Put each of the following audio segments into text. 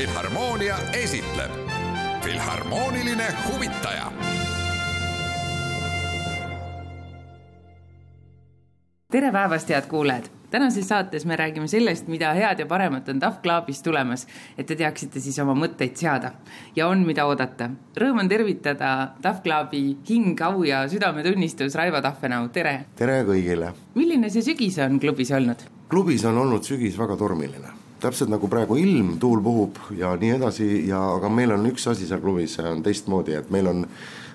Filharmoonia esitleb Filharmooniline huvitaja. tere päevast, head kuulajad! tänases saates me räägime sellest, mida head ja paremat on Tough Clubis tulemas, et te teaksite siis oma mõtteid seada ja on, mida oodata. Rõõm on tervitada Tough Clubi hing, au ja südametunnistus, Raivo Tahvenau, tere! tere kõigile! milline see sügis on klubis olnud? klubis on olnud sügis väga tormiline täpselt nagu praegu ilm, tuul puhub ja nii edasi ja aga meil on üks asi seal klubis on teistmoodi, et meil on,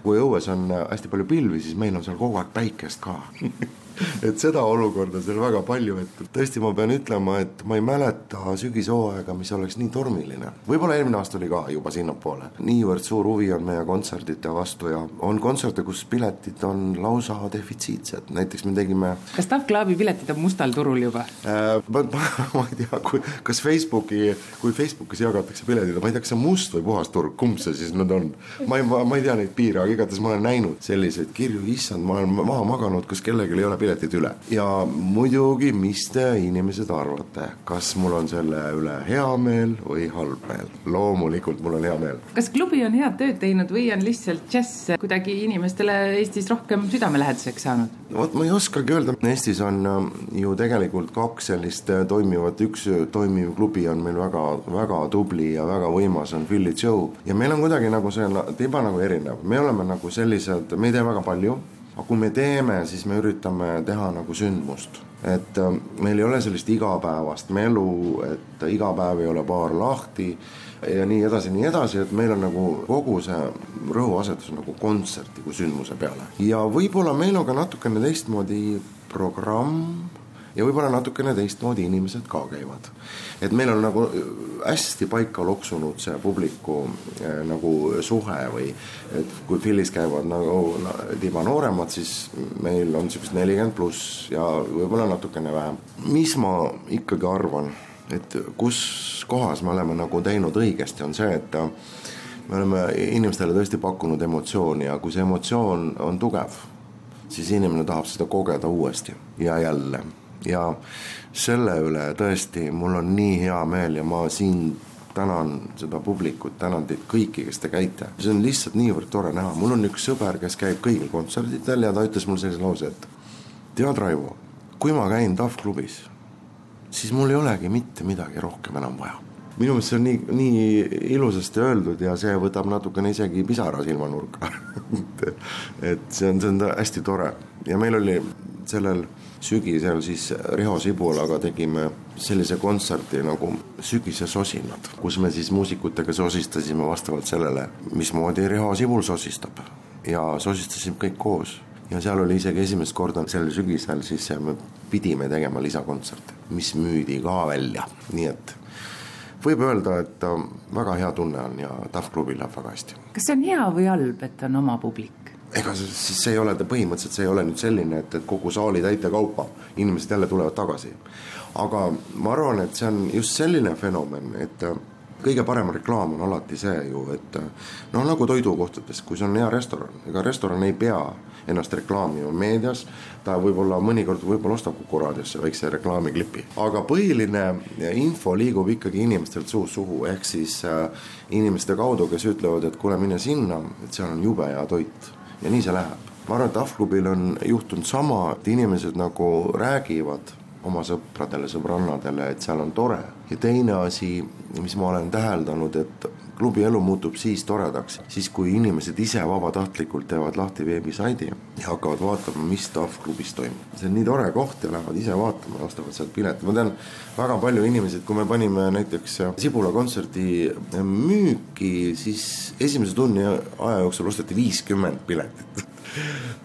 kui õues on hästi palju pilvi, siis meil on seal kogu aeg päikest ka et seda olukorda seal väga palju, et tõesti, ma pean ütlema, et ma ei mäleta sügishooaega, mis oleks nii tormiline. võib-olla eelmine aasta oli ka juba sinnapoole. niivõrd suur huvi on meie kontserdite vastu ja on kontserte, kus piletid on lausa defitsiitsed, näiteks me tegime kas Tough Clubi piletid on mustal turul juba äh,? Ma, ma, ma ei tea, kui, kas Facebooki, kui Facebookis jagatakse piletid, ma ei tea, kas see on must või puhas turg, kumb see siis nüüd on? ma ei, ma ei tea neid piire, aga igatahes ma olen näinud selliseid kirju, issand, ma olen maha maganud, kas kellelgi ei ole piletid üle. ja muidugi, mis te inimesed arvate, kas mul on selle üle hea meel või halb meel? loomulikult mul on hea meel. kas klubi on head tööd teinud või on lihtsalt džäss kuidagi inimestele Eestis rohkem südamelähedaseks saanud? vot ma ei oskagi öelda, Eestis on äh, ju tegelikult kaks sellist äh, toimivat, üks toimiv klubi on meil väga, väga tubli ja väga võimas, on Philly Joe. ja meil on kuidagi nagu see tiba nagu erinev, me oleme nagu sellised, me ei tee väga palju aga kui me teeme, siis me üritame teha nagu sündmust. et äh, meil ei ole sellist igapäevast melu, et iga päev ei ole baar lahti ja nii edasi, nii edasi, et meil on nagu kogu see rõhuasetus nagu kontserti kui sündmuse peale. ja võib-olla meil on ka natukene teistmoodi programm ja võib-olla natukene teistmoodi inimesed ka käivad. et meil on nagu äh, hästi paika loksunud see publiku äh, nagu suhe või et kui Philly's käivad nagu tiba nooremad, siis meil on niisugust nelikümmend pluss ja võib-olla natukene vähem. mis ma ikkagi arvan, et kus kohas me oleme nagu teinud õigesti, on see, et äh, me oleme inimestele tõesti pakkunud emotsiooni ja kui see emotsioon on tugev, siis inimene tahab seda kogeda uuesti ja jälle ja selle üle tõesti mul on nii hea meel ja ma siin tänan seda publikut, tänan teid kõiki, kes te käite. see on lihtsalt niivõrd tore näha, mul on üks sõber, kes käib kõigil kontsertidel ja ta ütles mulle sellise lause, et tead, Raivo, kui ma käin TAF klubis, siis mul ei olegi mitte midagi rohkem enam vaja. minu meelest see on nii, nii ilusasti öeldud ja see võtab natukene isegi pisara silmanurka et see on, see on hästi tore ja meil oli sellel sügisel siis Riho Sibulaga tegime sellise kontserti nagu Sügise sosinad, kus me siis muusikutega sosistasime vastavalt sellele, mismoodi Riho Sibul sosistab. ja sosistasime kõik koos ja seal oli isegi esimest korda sel sügisel siis me pidime tegema lisakontserte, mis müüdi ka välja, nii et võib öelda, et äh, väga hea tunne on ja TAF klubil läheb väga hästi. kas see on hea või halb, et on oma publik? Ega see, siis see ei ole, põhimõtteliselt see ei ole nüüd selline, et, et kogu saali täite kaupa inimesed jälle tulevad tagasi. aga ma arvan, et see on just selline fenomen, et äh, kõige parem reklaam on alati see ju, et noh, nagu toidukohtades, kui see on hea restoran, ega restoran ei pea ennast reklaamima meedias, ta võib-olla mõnikord võib-olla ostab Kuku väikse reklaamiklipi, aga põhiline info liigub ikkagi inimestelt suust suhu, ehk siis äh, inimeste kaudu, kes ütlevad, et kuule, mine sinna, et seal on jube hea toit ja nii see läheb. ma arvan, et Ahvklubil on juhtunud sama, et inimesed nagu räägivad oma sõpradele, sõbrannadele, et seal on tore. ja teine asi, mis ma olen täheldanud, et klubi elu muutub siis toredaks, siis kui inimesed ise vabatahtlikult teevad lahti veebisaidi ja hakkavad vaatama, mis TAF klubis toimub. see on nii tore koht ja lähevad ise vaatama, ostavad sealt pileti, ma tean väga palju inimesi, et kui me panime näiteks Sibula kontserdi müüki, siis esimese tunni aja jooksul osteti viiskümmend piletit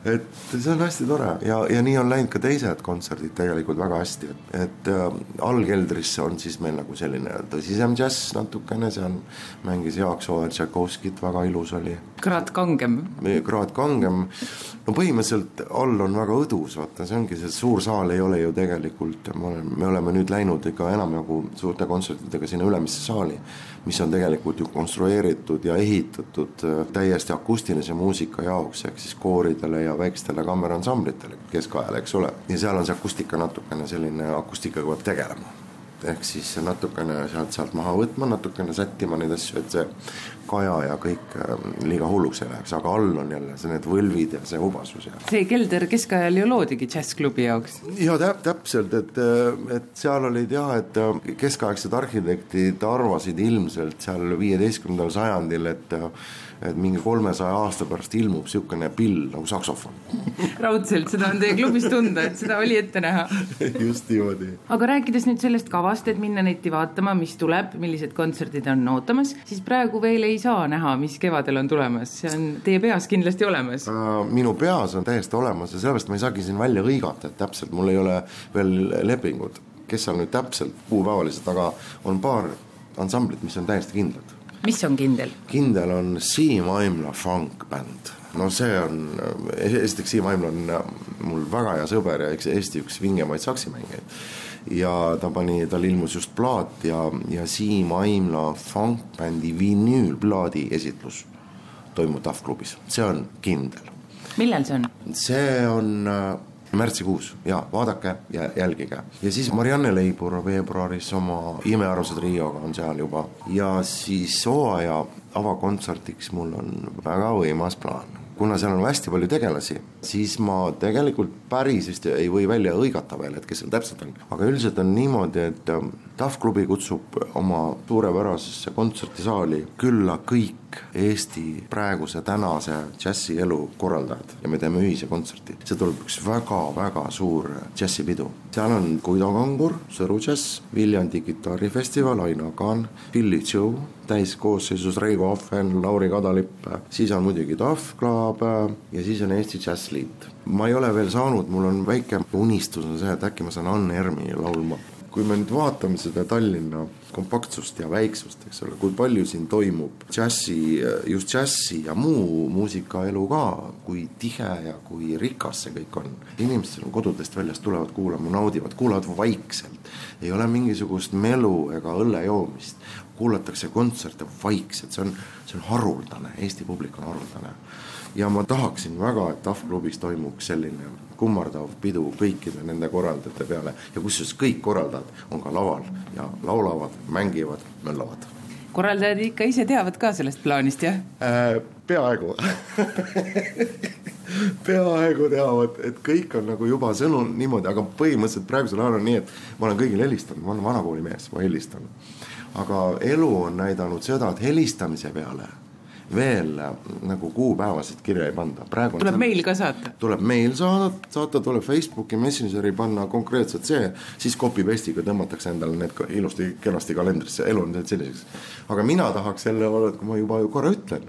et see on hästi tore. Ja, ja nii on läinud ka teised kontserdid tegelikult väga hästi, et, et äh, allkeldris on siis meil nagu selline tõsisem džäss natukene, seal mängis Jaak Sooäär Tšaikovskit, väga ilus oli. kraad kangem. kraad kangem, no põhimõtteliselt all on väga õdus, vaata, see ongi see suur saal ei ole ju tegelikult, me oleme, me oleme nüüd läinud ikka enamjagu suurte kontsertidega sinna ülemisse saali, mis on tegelikult ju konstrueeritud ja ehitatud äh, täiesti akustilise muusika jaoks, ehk siis kooridele ja väikestele kameraansamblitele keskajal, eks ole. ja seal on see akustika natukene selline, akustikaga peab tegelema ehk siis natukene sealt-sealt maha võtma, natukene sättima neid asju, et see kaja ja kõik ähm, liiga hulluks ei läheks, aga all on jälle see, need võlvid ja see hubasus ja. see kelder keskajal ju loodigi džässklubi jaoks. ja täp-, täpselt, et, äh, et seal olid jah, et äh, keskaegsed arhitektid arvasid ilmselt seal viieteistkümnendal sajandil, et äh, et mingi kolmesaja aasta pärast ilmub niisugune pill nagu saksofon raudselt, seda on teie klubis tunda, et seda oli ette näha just niimoodi. aga rääkides nüüd sellest kavast, et minna netti vaatama, mis tuleb, millised kontserdid on ootamas, siis praegu veel ei saa näha, mis kevadel on tulemas, see on teie peas kindlasti olemas. Minu peas on täiesti olemas ja sellepärast ma ei saagi siin välja hõigata, et täpselt mul ei ole veel lepingut, kes seal nüüd täpselt kuupäevaliselt, aga on paar ansamblit, mis on täiesti kindlad mis on kindel? kindel on Siim Aimla funk bänd no see on, esiteks Siim Aimla on äh, mul väga hea sõber ja üks Eesti üks vingemaid saksimängijaid. ja ta pani, tal ilmus just plaat ja, ja Siim Aimla funkbändi vinüülplaadi esitlus toimub TAF klubis, see on kindel. millal see on? see on äh, märtsikuus ja vaadake ja jälgige. ja siis Marianne Leibur veebruaris oma Imearmsad Rioga on seal juba ja siis hooaja avakontserdiks mul on väga võimas plaan kuna seal on hästi palju tegelasi, siis ma tegelikult päris vist ei või välja hõigata veel, et kes seal täpselt on. aga üldiselt on niimoodi, et ähm, TAF klubi kutsub oma suurepärasesse kontserdisaali külla kõik Eesti praeguse tänase džässielu korraldajad ja me teeme ühise kontserti. see tuleb üks väga-väga suur džässipidu. seal on Guido Kangur, Sõru džäss, Viljandi kitarrifestival, Aino Kaan, Billy Joe, täiskoosseisus Reigo Ahven, Lauri Kadalipp, siis on muidugi Tahv Club ja siis on Eesti Džässliit. ma ei ole veel saanud, mul on väike unistus on see, et äkki ma saan Anne Ermi laulma. Kui me nüüd vaatame seda Tallinna kompaktsust ja väiksust, eks ole, kui palju siin toimub džässi, just džässi ja muu muusikaelu ka, kui tihe ja kui rikas see kõik on. inimesed kodudest väljast tulevad kuulama, naudivad, kuulavad vaikselt, ei ole mingisugust melu ega õlle joomist, kuulatakse kontserte vaikselt, see on, see on haruldane, Eesti publik on haruldane. Ja ma tahaksin väga, et TAF klubis toimuks selline kummardav pidu kõikide nende korraldajate peale ja kusjuures kõik korraldajad on ka laval ja laulavad, mängivad, möllavad. korraldajad ikka ise teavad ka sellest plaanist, jah äh,? peaaegu peaaegu teavad, et kõik on nagu juba sõnul niimoodi, aga põhimõtteliselt praegusel ajal on nii, et ma olen kõigile helistanud, ma olen vanakooli mees, ma helistan aga elu on näidanud seda, et helistamise peale veel nagu kuupäevasid kirja ei panda. praegu tuleb meil ka saata? tuleb meil saada, saata, tuleb Facebooki Messengeri panna konkreetselt see, siis copy paste'iga tõmmatakse endale need ilusti kenasti kalendrisse, elu on selliseks. aga mina tahaks jälle, kui ma juba korra ütlen,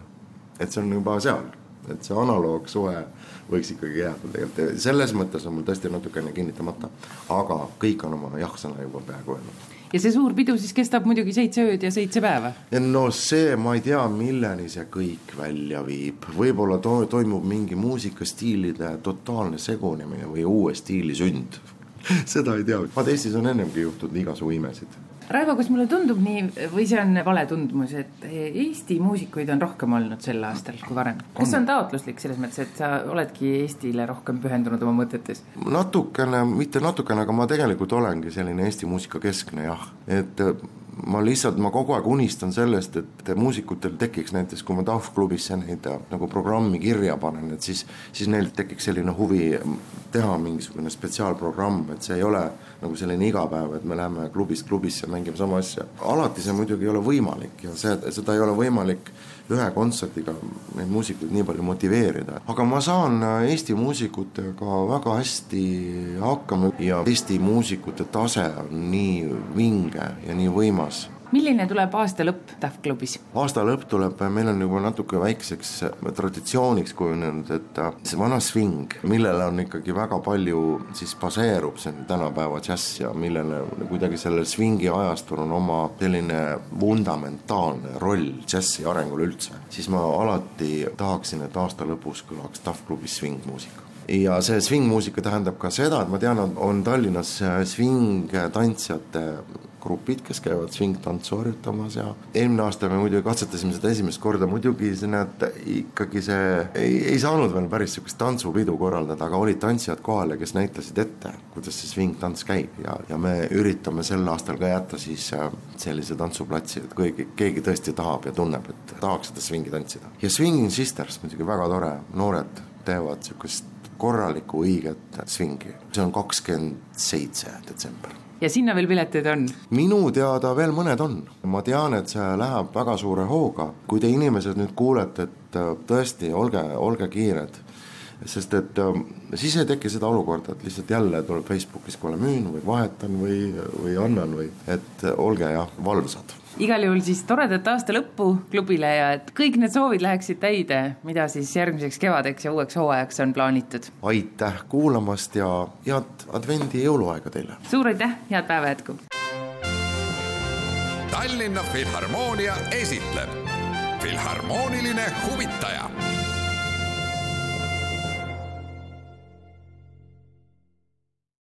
et see on juba seal, et see analoogsuhe võiks ikkagi jääda tegelikult, selles mõttes on mul tõesti natukene kinnitamata, aga kõik on oma jah-sõna juba peaaegu öelnud ja see suur pidu siis kestab muidugi seitse ööd ja seitse päeva? no see, ma ei tea, milleni see kõik välja viib, võib-olla to toimub mingi muusikastiilide totaalne segunemine või uue stiili sünd. Seda ei tea, vaata Eestis on ennemgi juhtunud igasugu imesid Raivo, kas mulle tundub nii või see on vale tundmus, et Eesti muusikuid on rohkem olnud sel aastal kui varem? kas see on taotluslik selles mõttes, et sa oledki Eestile rohkem pühendunud oma mõtetes? natukene, mitte natukene, aga ma tegelikult olengi selline Eesti muusika keskne jah, et ma lihtsalt, ma kogu aeg unistan sellest, et muusikutel tekiks näiteks, kui ma tahvklubisse neid äh, nagu programmi kirja panen, et siis, siis neil tekiks selline huvi teha mingisugune spetsiaalprogramm, et see ei ole nagu selline igapäev, et me läheme klubist klubisse, mängime sama asja. alati see muidugi ei ole võimalik ja see, seda ei ole võimalik ühe kontserdiga neid muusikuid nii palju motiveerida, aga ma saan äh, Eesti muusikutega väga hästi hakkama ja Eesti muusikute tase on nii vinge ja nii võimas milline tuleb aasta lõpp Tahv klubis? aasta lõpp tuleb, meil on juba natuke väikseks traditsiooniks kujunenud, et see vana sving, millele on ikkagi väga palju siis baseerub see tänapäeva džäss ja millele kuidagi sellel svingi ajastul on oma selline fundamentaalne roll džässi arengul üldse, siis ma alati tahaksin, et aasta lõpus kõlaks Tahv klubis svingmuusika ja see svingmuusika tähendab ka seda, et ma tean, on Tallinnas svingtantsijate grupid, kes käivad svingtantsu harjutamas ja eelmine aasta me muidugi katsetasime seda esimest korda, muidugi see näed, ikkagi see ei, ei saanud veel päris niisugust tantsupidu korraldada, aga olid tantsijad kohal ja kes näitasid ette, kuidas see svingtants käib. Ja, ja me üritame sel aastal ka jätta siis äh, sellise tantsuplatsi, et keegi, keegi tõesti tahab ja tunneb, et tahaks seda svingi tantsida. ja Swinging Sisters muidugi väga tore, noored teevad niisugust korralikku õiget svingi, see on kakskümmend seitse detsember ja sinna veel pileteid on? minu teada veel mõned on, ma tean, et see läheb väga suure hooga, kui te inimesed nüüd kuulete, et äh, tõesti, olge, olge kiired, sest et äh, siis ei teki seda olukorda, et lihtsalt jälle tuleb Facebookis, kuule müün või vahetan või, või annan või, et olge jah, valvsad igal juhul siis toredat aasta lõppu klubile ja et kõik need soovid läheksid täide, mida siis järgmiseks kevadeks ja uueks hooajaks on plaanitud. aitäh kuulamast ja head advendi jõuluaega teile! suur aitäh, head päeva jätku! Tallinna Filharmoonia esitleb Filharmooniline huvitaja